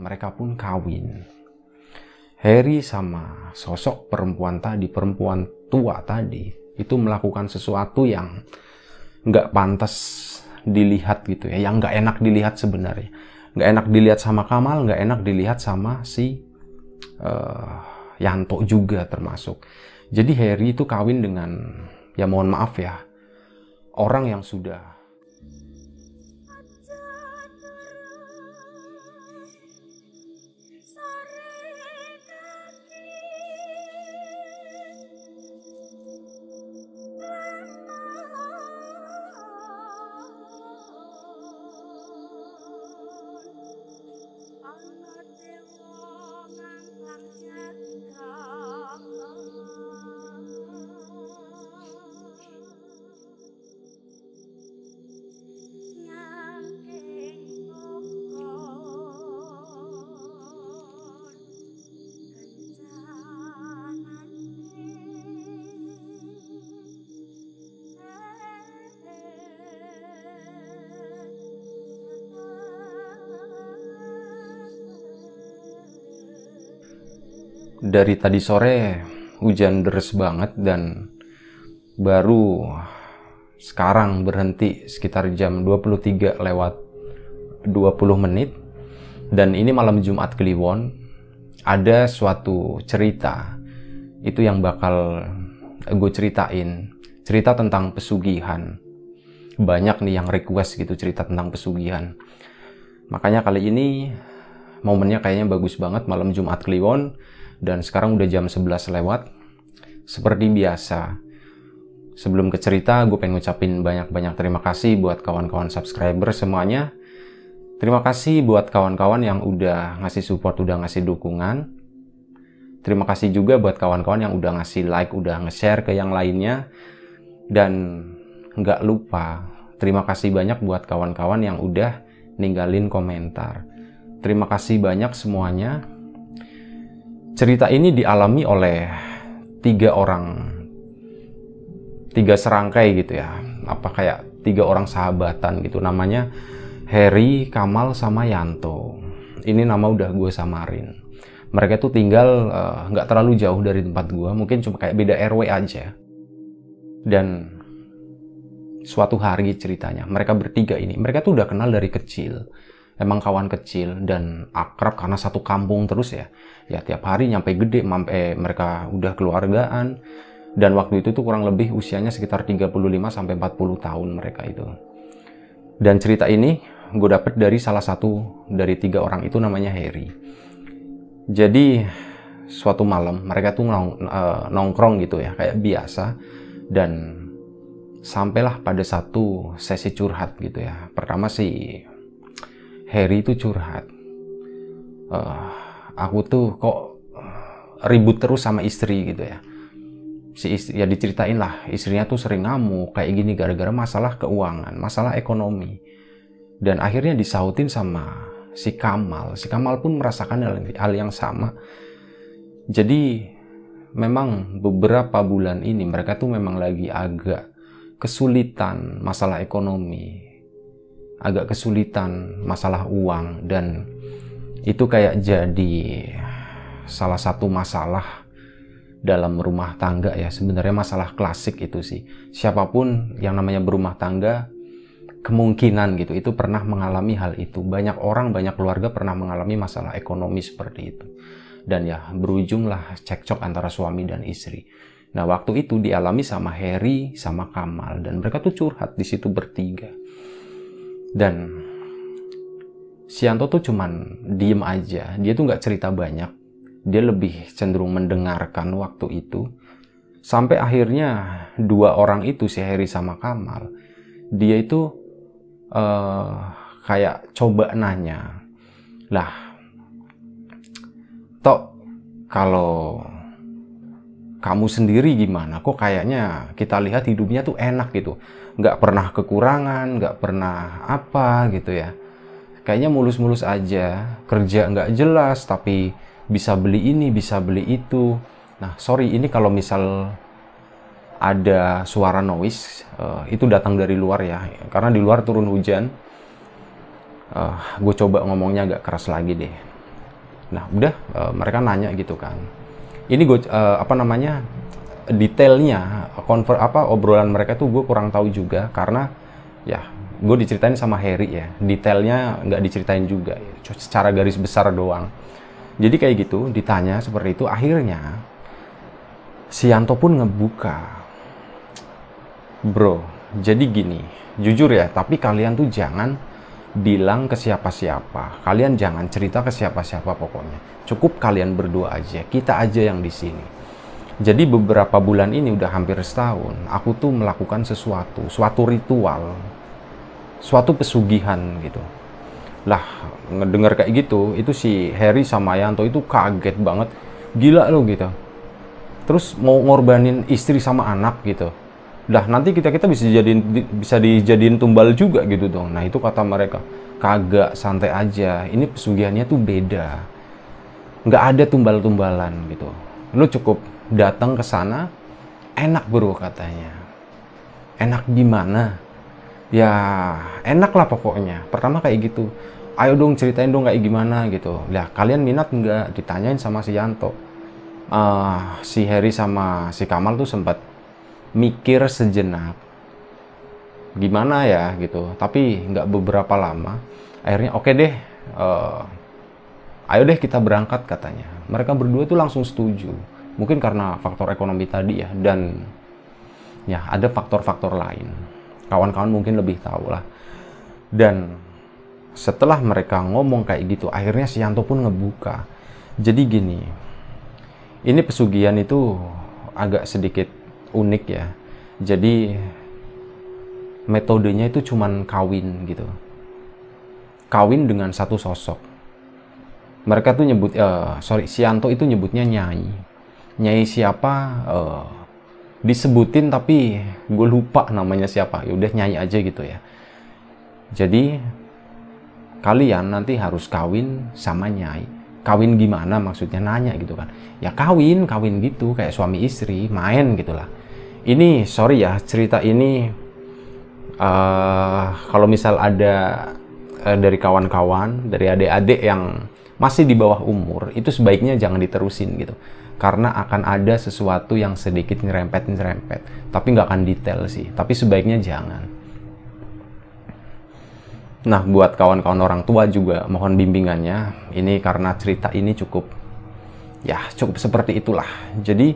mereka pun kawin. Harry sama sosok perempuan tadi, perempuan tua tadi, itu melakukan sesuatu yang nggak pantas dilihat gitu ya, yang nggak enak dilihat sebenarnya. Nggak enak dilihat sama Kamal, nggak enak dilihat sama si uh, Yanto juga termasuk. Jadi Harry itu kawin dengan, ya mohon maaf ya, orang yang sudah dari tadi sore hujan deras banget dan baru sekarang berhenti sekitar jam 23 lewat 20 menit. Dan ini malam Jumat Kliwon ada suatu cerita. Itu yang bakal gue ceritain. Cerita tentang pesugihan. Banyak nih yang request gitu cerita tentang pesugihan. Makanya kali ini momennya kayaknya bagus banget malam Jumat Kliwon dan sekarang udah jam 11 lewat. Seperti biasa, sebelum ke cerita, gue pengen ngucapin banyak-banyak terima kasih buat kawan-kawan subscriber semuanya. Terima kasih buat kawan-kawan yang udah ngasih support, udah ngasih dukungan. Terima kasih juga buat kawan-kawan yang udah ngasih like, udah nge-share ke yang lainnya. Dan nggak lupa, terima kasih banyak buat kawan-kawan yang udah ninggalin komentar. Terima kasih banyak semuanya cerita ini dialami oleh tiga orang, tiga serangkai gitu ya, apa kayak tiga orang sahabatan gitu, namanya Harry, Kamal, sama Yanto. Ini nama udah gue samarin. Mereka tuh tinggal eh, nggak uh, terlalu jauh dari tempat gue, mungkin cuma kayak beda RW aja. Dan suatu hari ceritanya, mereka bertiga ini, mereka tuh udah kenal dari kecil emang kawan kecil dan akrab karena satu kampung terus ya. Ya tiap hari nyampe gede, sampai mereka udah keluargaan. Dan waktu itu tuh kurang lebih usianya sekitar 35 sampai 40 tahun mereka itu. Dan cerita ini gue dapet dari salah satu dari tiga orang itu namanya Harry. Jadi suatu malam mereka tuh nong, uh, nongkrong gitu ya kayak biasa dan sampailah pada satu sesi curhat gitu ya. Pertama sih Harry itu curhat. Uh, aku tuh kok ribut terus sama istri gitu ya. Si istri, ya diceritain lah, istrinya tuh sering ngamuk kayak gini gara-gara masalah keuangan, masalah ekonomi. Dan akhirnya disautin sama si Kamal. Si Kamal pun merasakan hal, hal yang sama. Jadi memang beberapa bulan ini mereka tuh memang lagi agak kesulitan masalah ekonomi agak kesulitan masalah uang dan itu kayak jadi salah satu masalah dalam rumah tangga ya. Sebenarnya masalah klasik itu sih. Siapa pun yang namanya berumah tangga kemungkinan gitu itu pernah mengalami hal itu. Banyak orang banyak keluarga pernah mengalami masalah ekonomi seperti itu. Dan ya berujunglah cekcok antara suami dan istri. Nah waktu itu dialami sama Harry sama Kamal dan mereka tuh curhat di situ bertiga dan Sianto tuh cuman diem aja. Dia tuh nggak cerita banyak. Dia lebih cenderung mendengarkan waktu itu. Sampai akhirnya dua orang itu si Harry sama Kamal dia itu uh, kayak coba nanya lah tok kalau kamu sendiri gimana kok kayaknya kita lihat hidupnya tuh enak gitu nggak pernah kekurangan, nggak pernah apa gitu ya. Kayaknya mulus-mulus aja, kerja nggak jelas, tapi bisa beli ini, bisa beli itu. Nah, sorry, ini kalau misal ada suara noise, uh, itu datang dari luar ya, karena di luar turun hujan. Uh, gue coba ngomongnya agak keras lagi deh. nah udah uh, mereka nanya gitu kan ini gue uh, apa namanya detailnya konver apa obrolan mereka tuh gue kurang tahu juga karena ya gue diceritain sama Harry ya. Detailnya nggak diceritain juga secara garis besar doang. Jadi kayak gitu ditanya seperti itu akhirnya si Yanto pun ngebuka. Bro jadi gini jujur ya tapi kalian tuh jangan bilang ke siapa-siapa. Kalian jangan cerita ke siapa-siapa pokoknya. Cukup kalian berdua aja. Kita aja yang di sini. Jadi beberapa bulan ini udah hampir setahun, aku tuh melakukan sesuatu, suatu ritual, suatu pesugihan gitu. Lah, ngedenger kayak gitu, itu si Harry sama Yanto itu kaget banget. Gila lo gitu. Terus mau ngorbanin istri sama anak gitu lah nanti kita kita bisa jadiin bisa dijadiin tumbal juga gitu dong. Nah itu kata mereka kagak santai aja. Ini pesugihannya tuh beda. Nggak ada tumbal-tumbalan gitu. Lu cukup datang ke sana enak bro katanya. Enak gimana ya enak lah pokoknya. Pertama kayak gitu ayo dong ceritain dong kayak gimana gitu. Lah kalian minat nggak? Ditanyain sama si Yanto. Uh, si Harry sama si Kamal tuh sempat mikir sejenak gimana ya gitu. Tapi nggak beberapa lama akhirnya oke okay deh uh, ayo deh kita berangkat katanya. Mereka berdua tuh langsung setuju. Mungkin karena faktor ekonomi tadi ya dan ya ada faktor-faktor lain. Kawan-kawan mungkin lebih tahu lah. Dan setelah mereka ngomong kayak gitu akhirnya si Yanto pun ngebuka. Jadi gini ini pesugihan itu agak sedikit unik ya. Jadi metodenya itu cuman kawin gitu. Kawin dengan satu sosok. Mereka tuh nyebut, uh, sorry, Sianto itu nyebutnya Nyai. Nyai siapa? Uh, disebutin tapi gue lupa namanya siapa. Ya udah Nyai aja gitu ya. Jadi kalian nanti harus kawin sama Nyai. Kawin gimana maksudnya nanya gitu kan. Ya kawin, kawin gitu kayak suami istri, main gitulah ini sorry ya cerita ini uh, kalau misal ada uh, dari kawan-kawan dari adik-adik yang masih di bawah umur itu sebaiknya jangan diterusin gitu. Karena akan ada sesuatu yang sedikit nyerempet nyerempet tapi nggak akan detail sih. Tapi sebaiknya jangan. Nah buat kawan-kawan orang tua juga mohon bimbingannya. Ini karena cerita ini cukup ya cukup seperti itulah. Jadi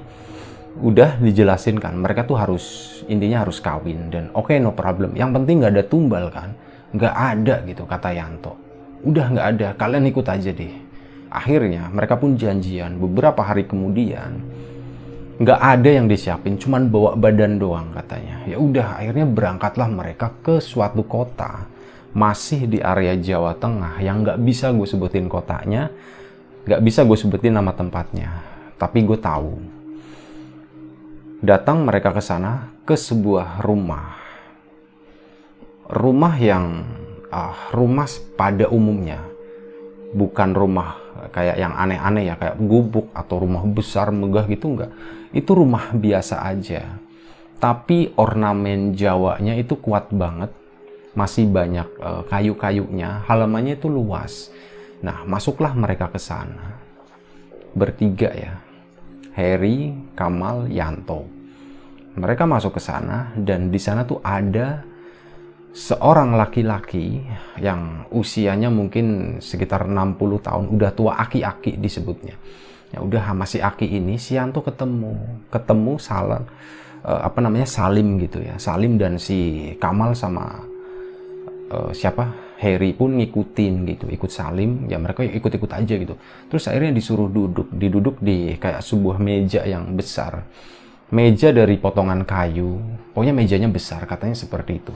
udah dijelasin kan mereka tuh harus intinya harus kawin dan oke okay, no problem. Yang penting nggak ada tumbal kan nggak ada gitu kata Yanto. Udah nggak ada kalian ikut aja deh. Akhirnya mereka pun janjian beberapa hari kemudian nggak ada yang disiapin cuman bawa badan doang katanya. Ya udah akhirnya berangkatlah mereka ke suatu kota masih di area Jawa Tengah yang nggak bisa gue sebutin kotanya nggak bisa gue sebutin nama tempatnya. Tapi gue tahu datang mereka ke sana ke sebuah rumah. Rumah yang uh, rumah pada umumnya bukan rumah kayak yang aneh-aneh ya kayak gubuk atau rumah besar megah gitu enggak. Itu rumah biasa aja. Tapi ornamen Jawanya itu kuat banget. Masih banyak uh, kayu-kayunya, halamannya itu luas. Nah, masuklah mereka ke sana. Bertiga ya. Harry, Kamal, Yanto. Mereka masuk ke sana dan di sana tuh ada seorang laki-laki yang usianya mungkin sekitar 60 tahun, udah tua aki-aki disebutnya. Ya udah masih aki ini Sianto ketemu, ketemu Salam uh, apa namanya Salim gitu ya. Salim dan si Kamal sama uh, siapa? Harry pun ngikutin gitu, ikut Salim, ya mereka ikut-ikut aja gitu. Terus akhirnya disuruh duduk, diduduk di kayak sebuah meja yang besar meja dari potongan kayu. Pokoknya mejanya besar, katanya seperti itu.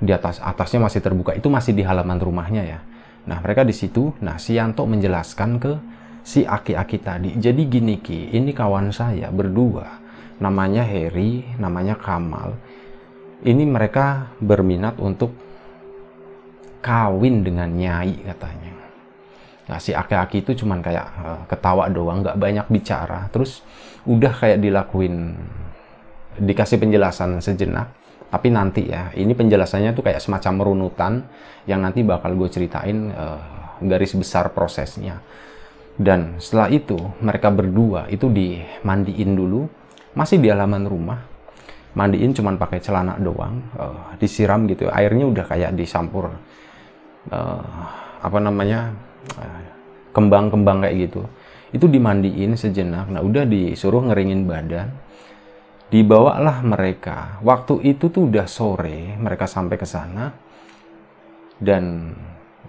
Di atas atasnya masih terbuka, itu masih di halaman rumahnya ya. Nah, mereka di situ. Nah, si Yanto menjelaskan ke si aki-aki tadi. Jadi gini Ki, ini kawan saya berdua. Namanya Harry, namanya Kamal. Ini mereka berminat untuk kawin dengan Nyai katanya. Nah, si aki-aki itu cuman kayak uh, ketawa doang, nggak banyak bicara. Terus udah kayak dilakuin, dikasih penjelasan sejenak. Tapi nanti ya, ini penjelasannya tuh kayak semacam merunutan yang nanti bakal gue ceritain uh, garis besar prosesnya. dan setelah itu mereka berdua itu dimandiin dulu masih di halaman rumah mandiin cuman pakai celana doang uh, disiram gitu airnya udah kayak disampur uh, apa namanya kembang-kembang uh, kayak gitu. Itu dimandiin sejenak. Nah udah disuruh ngeringin badan. Dibawalah mereka. Waktu itu tuh udah sore mereka sampai ke sana. Dan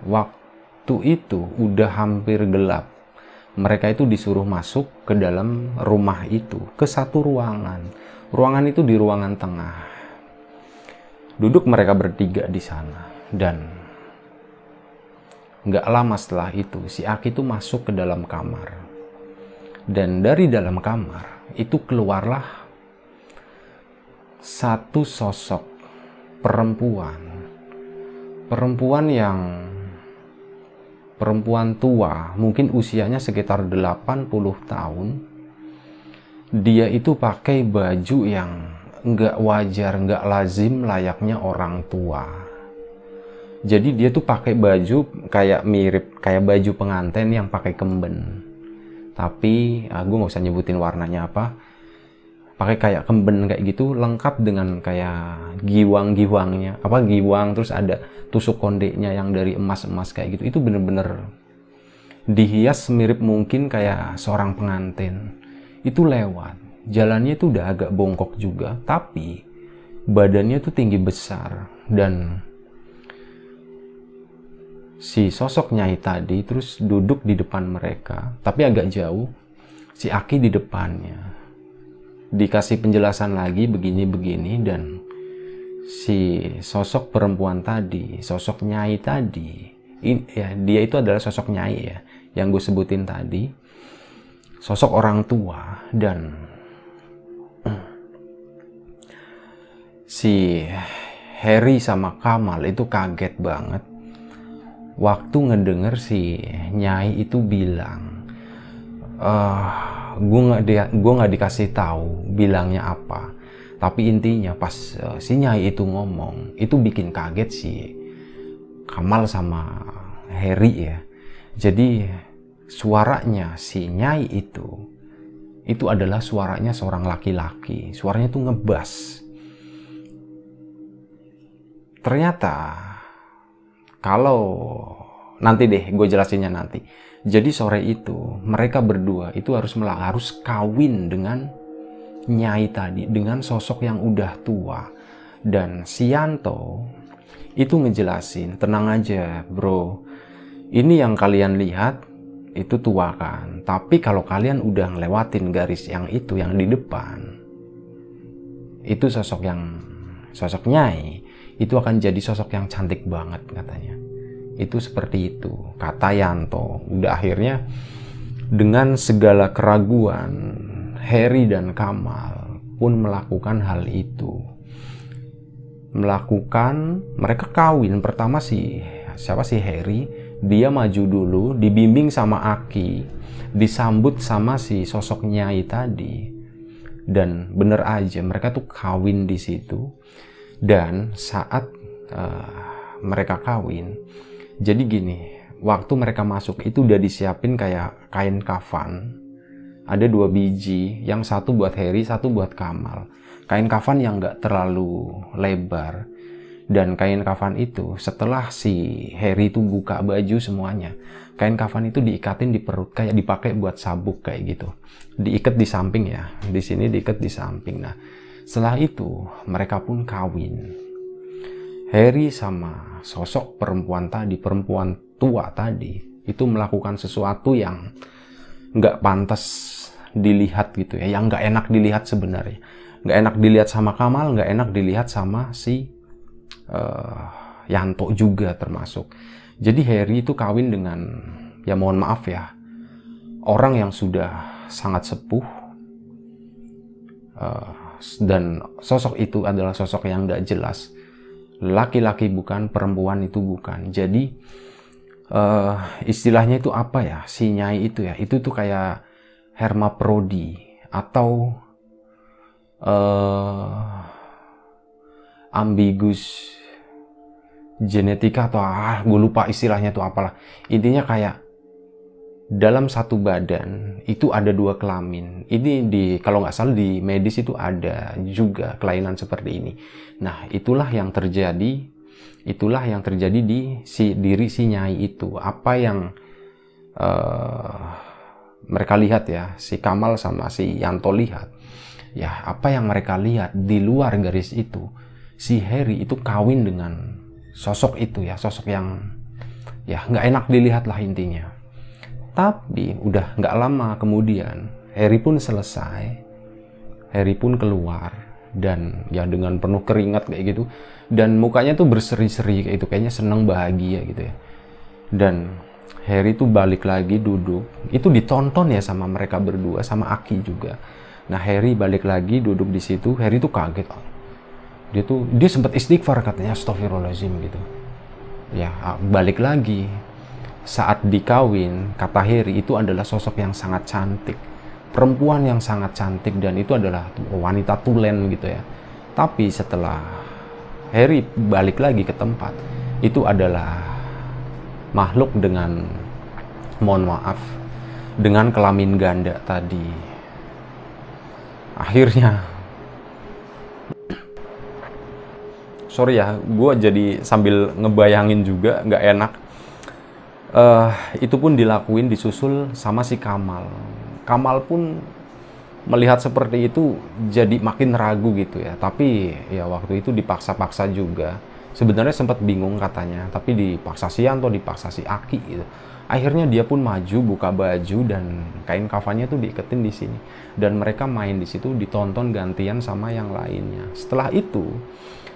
waktu itu udah hampir gelap. Mereka itu disuruh masuk ke dalam rumah itu, ke satu ruangan. Ruangan itu di ruangan tengah. Duduk mereka bertiga di sana. Dan nggak lama setelah itu si Aki itu masuk ke dalam kamar. Dan dari dalam kamar itu keluarlah satu sosok perempuan. Perempuan yang perempuan tua, mungkin usianya sekitar 80 tahun. Dia itu pakai baju yang nggak wajar, nggak lazim layaknya orang tua. Jadi dia tuh pakai baju kayak mirip kayak baju pengantin yang pakai kemben. Tapi aku ah, nggak usah nyebutin warnanya apa. Pakai kayak kemben kayak gitu lengkap dengan kayak giwang-giwangnya. Apa giwang terus ada tusuk kondeknya yang dari emas-emas kayak gitu. Itu bener-bener dihias mirip mungkin kayak seorang pengantin. Itu lewat. Jalannya itu udah agak bongkok juga tapi badannya tuh tinggi besar. Dan si sosok nyai tadi terus duduk di depan mereka tapi agak jauh si Aki di depannya. Dikasih penjelasan lagi begini-begini dan si sosok perempuan tadi, sosok nyai tadi, ini, ya dia itu adalah sosok nyai ya, yang gue sebutin tadi, sosok orang tua dan si Harry sama Kamal itu kaget banget waktu ngedenger si nyai itu bilang, uh, gue nggak dia gue nggak dikasih tahu bilangnya apa. Tapi intinya pas uh, si Nyai itu ngomong itu bikin kaget si Kamal sama Harry ya. Jadi suaranya si Nyai itu itu adalah suaranya seorang laki-laki. Suaranya tuh ngebas. Ternyata kalau nanti deh gue jelasinnya nanti. Jadi sore itu mereka berdua itu harus harus kawin dengan Nyai tadi dengan sosok yang udah tua. Dan Sianto itu ngejelasin tenang aja bro. Ini yang kalian lihat itu tua kan tapi kalau kalian udah ngelewatin garis yang itu yang di depan itu sosok yang sosok Nyai itu akan jadi sosok yang cantik banget katanya. Itu seperti itu. Kata Yanto. Udah akhirnya dengan segala keraguan Harry dan Kamal pun melakukan hal itu. Melakukan mereka kawin. Pertama si siapa sih Harry? Dia maju dulu dibimbing sama Aki. Disambut sama si sosok Nyai tadi. Dan bener aja mereka tuh kawin di situ dan saat uh, mereka kawin jadi gini, waktu mereka masuk itu udah disiapin kayak kain kafan. Ada dua biji, yang satu buat Harry, satu buat Kamal. Kain kafan yang nggak terlalu lebar. Dan kain kafan itu setelah si Harry itu buka baju semuanya, kain kafan itu diikatin di perut kayak dipakai buat sabuk kayak gitu. Diikat di samping ya. Di sini diikat di samping. Nah, setelah itu mereka pun kawin Harry sama sosok perempuan tadi, perempuan tua tadi, itu melakukan sesuatu yang nggak pantas dilihat gitu ya, yang nggak enak dilihat sebenarnya. Nggak enak dilihat sama Kamal, nggak enak dilihat sama si uh, Yanto juga termasuk. Jadi Harry itu kawin dengan, ya mohon maaf ya, orang yang sudah sangat sepuh, uh, dan sosok itu adalah sosok yang nggak jelas. Laki-laki bukan, perempuan itu bukan. Jadi uh, istilahnya itu apa ya? Si nyai itu ya, itu tuh kayak hermaprodi. Atau uh, ambigus genetika atau ah gue lupa istilahnya tuh apalah. Intinya kayak dalam satu badan itu ada dua kelamin. Ini di kalau nggak salah di medis itu ada juga kelainan seperti ini. Nah, itulah yang terjadi itulah yang terjadi di si diri si nyai itu. Apa yang uh, mereka lihat ya, si Kamal sama si Yanto lihat. Ya, apa yang mereka lihat di luar garis itu, si Harry itu kawin dengan sosok itu ya, sosok yang ya nggak enak dilihat lah intinya tapi udah nggak lama kemudian Harry pun selesai, Harry pun keluar dan ya dengan penuh keringat kayak gitu. Dan mukanya tuh berseri-seri kayak itu kayaknya seneng bahagia gitu ya. Dan Harry tuh balik lagi duduk. Itu ditonton ya sama mereka berdua sama Aki juga. Nah Harry balik lagi duduk di situ. Harry tuh kaget dia tuh dia sempat istighfar katanya Astagfirullahaladzim gitu. Ya balik lagi saat dikawin, kata Harry itu adalah sosok yang sangat cantik. Perempuan yang sangat cantik dan itu adalah wanita tulen gitu ya. Tapi setelah Harry balik lagi ke tempat, itu adalah makhluk dengan mohon maaf dengan kelamin ganda tadi. Akhirnya sorry ya, gue jadi sambil ngebayangin juga nggak enak uh, itu pun dilakuin disusul sama si Kamal. Kamal pun melihat seperti itu jadi makin ragu gitu ya. Tapi ya waktu itu dipaksa-paksa juga. Sebenarnya sempat bingung katanya, tapi dipaksa si Yanto, dipaksa si Aki gitu. Akhirnya dia pun maju buka baju dan kain kafannya tuh diiketin di sini. Dan mereka main di situ ditonton gantian sama yang lainnya. Setelah itu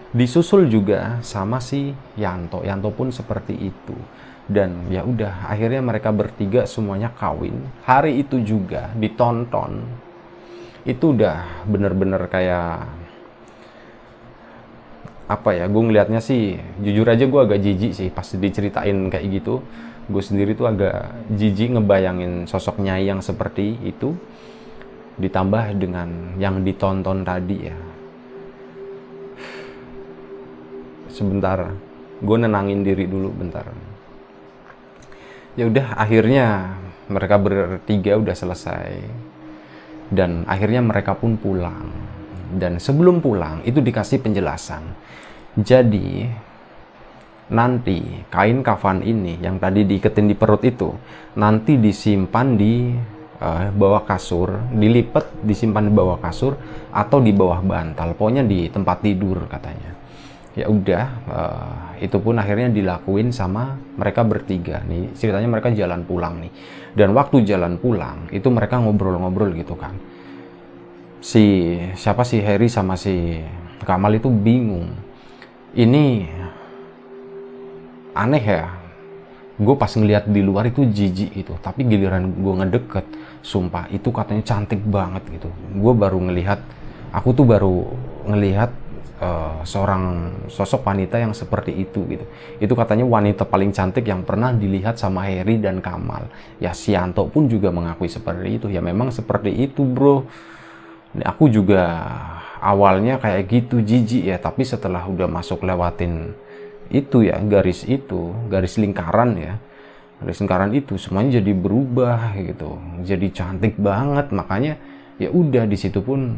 disusul juga sama si Yanto. Yanto pun seperti itu dan ya udah akhirnya mereka bertiga semuanya kawin. Hari itu juga ditonton. Itu udah bener-bener kayak apa ya gue ngelihatnya sih jujur aja gue agak jijik sih pas diceritain kayak gitu. Gue sendiri tuh agak jijik ngebayangin sosok nyai yang seperti itu ditambah dengan yang ditonton tadi ya. Sebentar gue nenangin diri dulu bentar ya udah akhirnya mereka bertiga udah selesai. Dan akhirnya mereka pun pulang. Dan sebelum pulang itu dikasih penjelasan. Jadi nanti kain kafan ini yang tadi diiketin di perut itu nanti disimpan di uh, bawah kasur dilipat disimpan di bawah kasur atau di bawah bantal. Pokoknya di tempat tidur katanya ya udah uh, itu pun akhirnya dilakuin sama mereka bertiga nih. Ceritanya mereka jalan pulang nih. Dan waktu jalan pulang itu mereka ngobrol-ngobrol gitu kan. Si siapa si Harry sama si Kamal itu bingung. Ini aneh ya. Gue pas ngeliat di luar itu jijik gitu. Tapi giliran gue ngedeket. Sumpah itu katanya cantik banget gitu. Gue baru ngelihat aku tuh baru ngelihat uh, seorang sosok wanita yang seperti itu gitu. Itu katanya wanita paling cantik yang pernah dilihat sama Harry dan Kamal. Ya Sianto pun juga mengakui seperti itu. Ya memang seperti itu, Bro. Aku juga awalnya kayak gitu jijik ya, tapi setelah udah masuk lewatin itu ya, garis itu, garis lingkaran ya. Garis lingkaran itu semuanya jadi berubah gitu. Jadi cantik banget, makanya ya udah di situ pun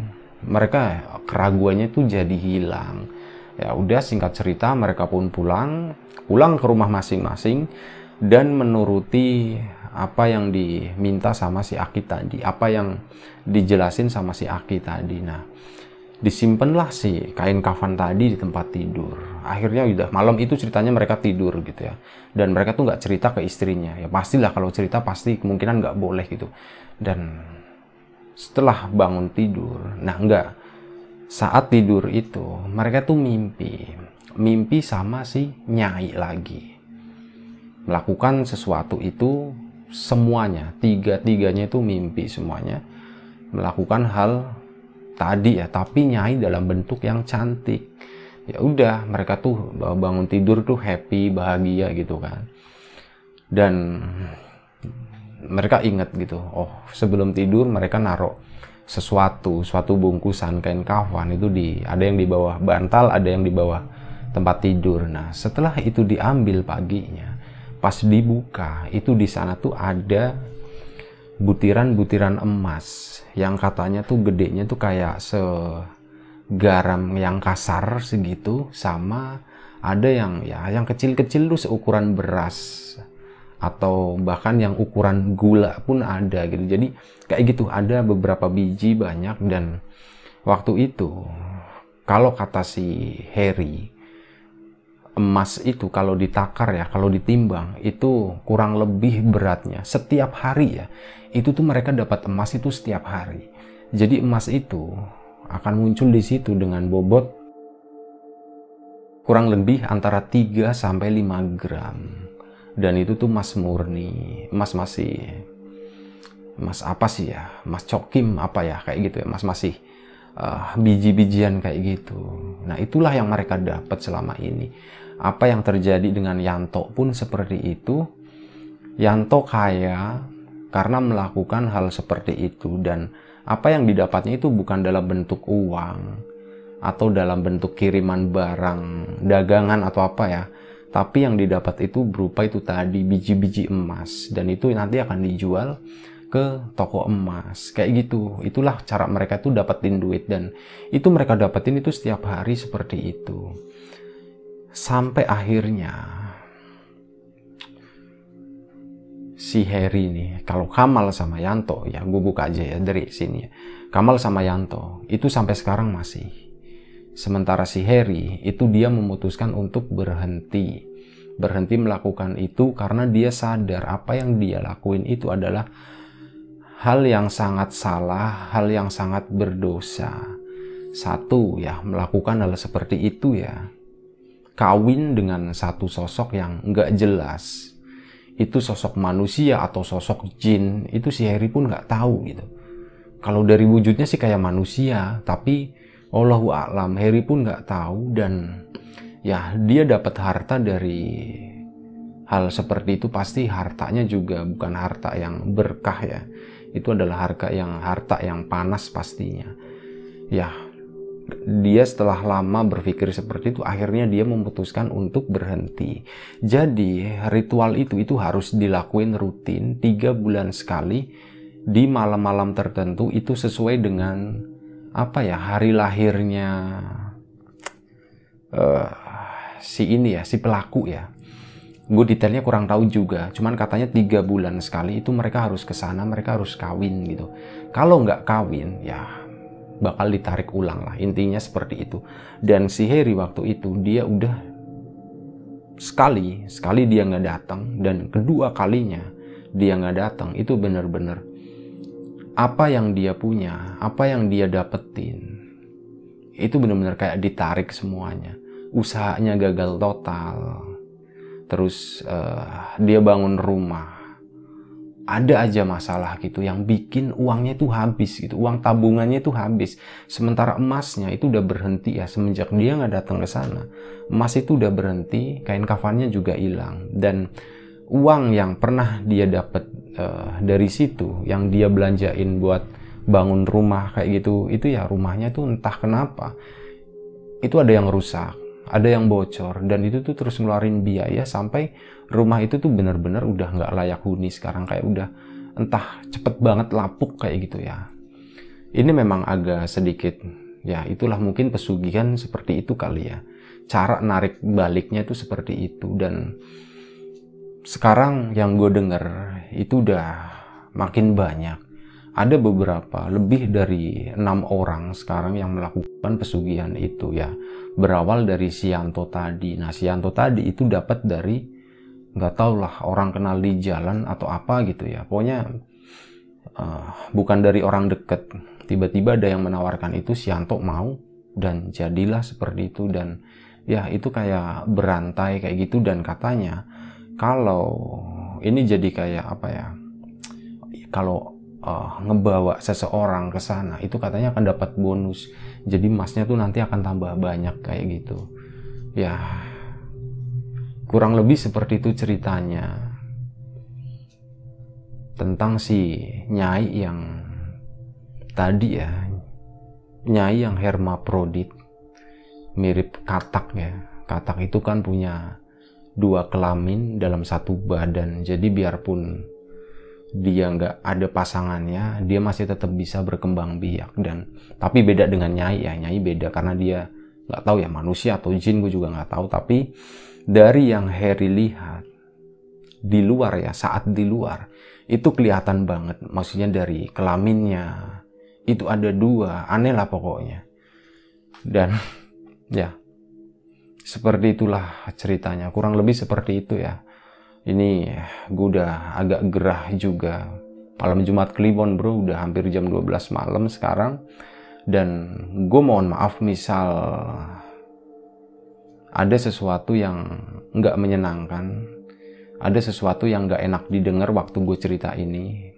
mereka keraguannya itu jadi hilang. Ya udah singkat cerita mereka pun pulang, pulang ke rumah masing-masing dan menuruti apa yang diminta sama si Aki tadi, apa yang dijelasin sama si Aki tadi. Nah, disimpanlah si kain kafan tadi di tempat tidur. Akhirnya udah malam itu ceritanya mereka tidur gitu ya. Dan mereka tuh nggak cerita ke istrinya. Ya pastilah kalau cerita pasti kemungkinan nggak boleh gitu. Dan setelah bangun tidur. Nah, enggak. Saat tidur itu, mereka tuh mimpi. Mimpi sama si Nyai lagi. Melakukan sesuatu itu semuanya, tiga-tiganya itu mimpi semuanya. Melakukan hal tadi ya, tapi Nyai dalam bentuk yang cantik. Ya udah, mereka tuh bangun tidur tuh happy, bahagia gitu kan. Dan mereka ingat gitu oh sebelum tidur mereka naruh sesuatu suatu bungkusan kain kafan itu di ada yang di bawah bantal ada yang di bawah tempat tidur. Nah setelah itu diambil paginya pas dibuka itu di sana tuh ada butiran-butiran emas yang katanya tuh gedenya tuh kayak segaram yang kasar segitu sama ada yang ya yang kecil-kecil tuh seukuran beras atau bahkan yang ukuran gula pun ada gitu jadi kayak gitu ada beberapa biji banyak dan waktu itu kalau kata si Harry emas itu kalau ditakar ya, kalau ditimbang itu kurang lebih beratnya setiap hari ya. Itu tuh mereka dapat emas itu setiap hari. Jadi emas itu akan muncul di situ dengan bobot kurang lebih antara 3 sampai 5 gram. Dan itu tuh emas murni, emas masih emas apa sih ya? Emas cokim apa ya kayak gitu ya, emas masih uh, biji-bijian kayak gitu. Nah, itulah yang mereka dapat selama ini apa yang terjadi dengan Yanto pun seperti itu. Yanto kaya karena melakukan hal seperti itu dan apa yang didapatnya itu bukan dalam bentuk uang atau dalam bentuk kiriman barang dagangan atau apa ya tapi yang didapat itu berupa itu tadi biji-biji emas. Dan itu nanti akan dijual ke toko emas. Kayak gitu. Itulah cara mereka tuh dapetin duit. Dan itu mereka dapetin itu setiap hari seperti itu. Sampai akhirnya si Harry nih kalau Kamal sama Yanto ya gue buka aja ya dari sini ya. Kamal sama Yanto itu sampai sekarang masih sementara si Harry itu dia memutuskan untuk berhenti. Berhenti melakukan itu karena dia sadar apa yang dia lakuin itu adalah hal yang sangat salah hal yang sangat berdosa. Satu ya melakukan hal seperti itu ya. Kawin dengan satu sosok yang nggak jelas. Itu sosok manusia atau sosok jin itu si Harry pun nggak tahu gitu. Kalau dari wujudnya sih kayak manusia tapi Allahu a'lam. Harry pun nggak tahu dan ya dia dapat harta dari hal seperti itu. Pasti hartanya juga bukan harta yang berkah ya. Itu adalah harga yang harta yang panas pastinya. Ya dia setelah lama berpikir seperti itu akhirnya dia memutuskan untuk berhenti. Jadi ritual itu itu harus dilakuin rutin tiga bulan sekali di malam-malam tertentu. Itu sesuai dengan apa ya hari lahirnya uh, si ini ya si pelaku ya. Gue detailnya kurang tahu juga. Cuman katanya tiga bulan sekali itu mereka harus ke sana mereka harus kawin gitu. Kalau nggak kawin ya bakal ditarik ulang lah. Intinya seperti itu. Dan si Harry waktu itu dia udah sekali sekali dia nggak datang. Dan kedua kalinya dia nggak datang itu benar-benar apa yang dia punya apa yang dia dapetin itu benar-benar kayak ditarik semuanya. Usahanya gagal total. Terus uh, dia bangun rumah. Ada aja masalah gitu yang bikin uangnya itu habis gitu uang tabungannya itu habis. Sementara emasnya itu udah berhenti ya semenjak dia nggak datang ke sana. Emas itu udah berhenti kain kafannya juga hilang. Dan uang yang pernah dia dapat uh, dari situ yang dia belanjain buat bangun rumah kayak gitu itu ya rumahnya tuh entah kenapa itu ada yang rusak ada yang bocor dan itu tuh terus ngeluarin biaya sampai rumah itu tuh benar-benar udah nggak layak huni sekarang kayak udah entah cepet banget lapuk kayak gitu ya. Ini memang agak sedikit ya itulah mungkin pesugihan seperti itu kali ya. Cara narik baliknya itu seperti itu dan sekarang yang gue denger itu udah makin banyak. Ada beberapa lebih dari enam orang sekarang yang melakukan pesugihan itu ya. Berawal dari Sianto tadi. Nah Sianto tadi itu dapat dari nggak tau lah orang kenal di jalan atau apa gitu ya. Pokoknya uh, bukan dari orang deket. Tiba-tiba ada yang menawarkan itu Sianto mau dan jadilah seperti itu. Dan ya itu kayak berantai kayak gitu. Dan katanya kalau ini jadi kayak apa ya? Kalau uh, ngebawa seseorang ke sana itu katanya akan dapat bonus. Jadi emasnya tuh nanti akan tambah banyak kayak gitu. Ya kurang lebih seperti itu ceritanya. Tentang si nyai yang tadi ya nyai yang hermaprodit. Mirip katak ya. Katak itu kan punya dua kelamin dalam satu badan. Jadi biarpun dia nggak ada pasangannya dia masih tetap bisa berkembang biak. Dan tapi beda dengan nyai ya. Nyai beda karena dia nggak tahu ya manusia atau jin gue juga nggak tahu. Tapi dari yang Harry lihat di luar ya saat di luar itu kelihatan banget. Maksudnya dari kelaminnya itu ada dua. Aneh lah pokoknya. Dan ya seperti itulah ceritanya. Kurang lebih seperti itu ya. Ini gue udah agak gerah juga. Malam Jumat Kliwon bro. Udah hampir jam 12 malam sekarang. Dan gue mohon maaf misal ada sesuatu yang nggak menyenangkan. Ada sesuatu yang nggak enak didengar waktu gue cerita ini.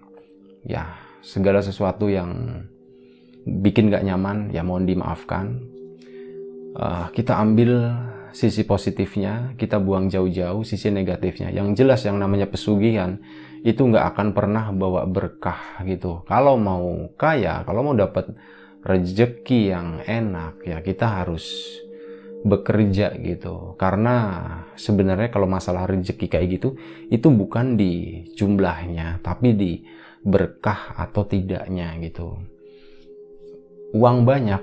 Ya segala sesuatu yang bikin nggak nyaman ya mohon dimaafkan. Uh, kita ambil sisi positifnya kita buang jauh-jauh sisi negatifnya. Yang jelas yang namanya pesugihan itu nggak akan pernah bawa berkah gitu. Kalau mau kaya kalau mau dapat rezeki yang enak ya kita harus bekerja gitu. Karena sebenarnya kalau masalah rezeki kayak gitu itu bukan di jumlahnya tapi di berkah atau tidaknya gitu. Uang banyak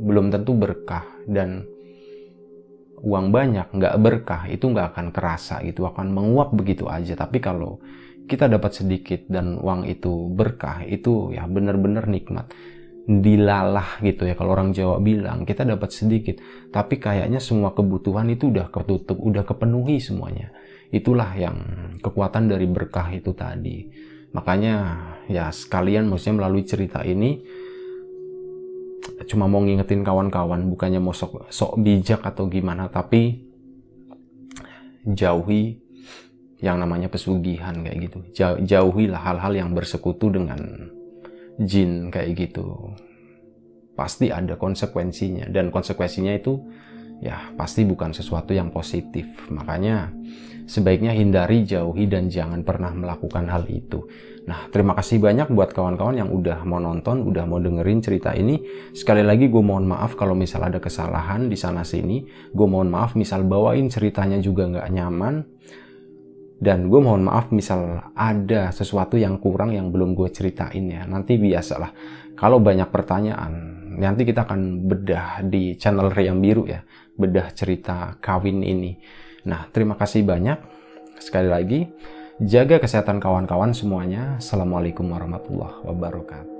belum tentu berkah. Dan uang banyak nggak berkah itu nggak akan kerasa gitu akan menguap begitu aja. Tapi kalau kita dapat sedikit dan uang itu berkah itu ya benar-benar nikmat. Dilalah gitu ya kalau orang Jawa bilang kita dapat sedikit tapi kayaknya semua kebutuhan itu udah ketutup udah kepenuhi semuanya. Itulah yang kekuatan dari berkah itu tadi. Makanya ya sekalian maksudnya melalui cerita ini cuma mau ngingetin kawan-kawan bukannya mau sok, sok bijak atau gimana tapi jauhi yang namanya pesugihan kayak gitu. Jauhilah hal-hal yang bersekutu dengan jin kayak gitu. Pasti ada konsekuensinya dan konsekuensinya itu ya pasti bukan sesuatu yang positif. Makanya sebaiknya hindari jauhi dan jangan pernah melakukan hal itu Nah, terima kasih banyak buat kawan-kawan yang udah mau nonton, udah mau dengerin cerita ini. Sekali lagi gue mohon maaf kalau misal ada kesalahan di sana sini. Gue mohon maaf misal bawain ceritanya juga nggak nyaman. Dan gue mohon maaf misal ada sesuatu yang kurang yang belum gue ceritain ya. Nanti biasalah. Kalau banyak pertanyaan, nanti kita akan bedah di channel Riam Biru ya. Bedah cerita kawin ini. Nah, terima kasih banyak. Sekali lagi, Jaga kesehatan kawan-kawan semuanya. Assalamualaikum warahmatullahi wabarakatuh.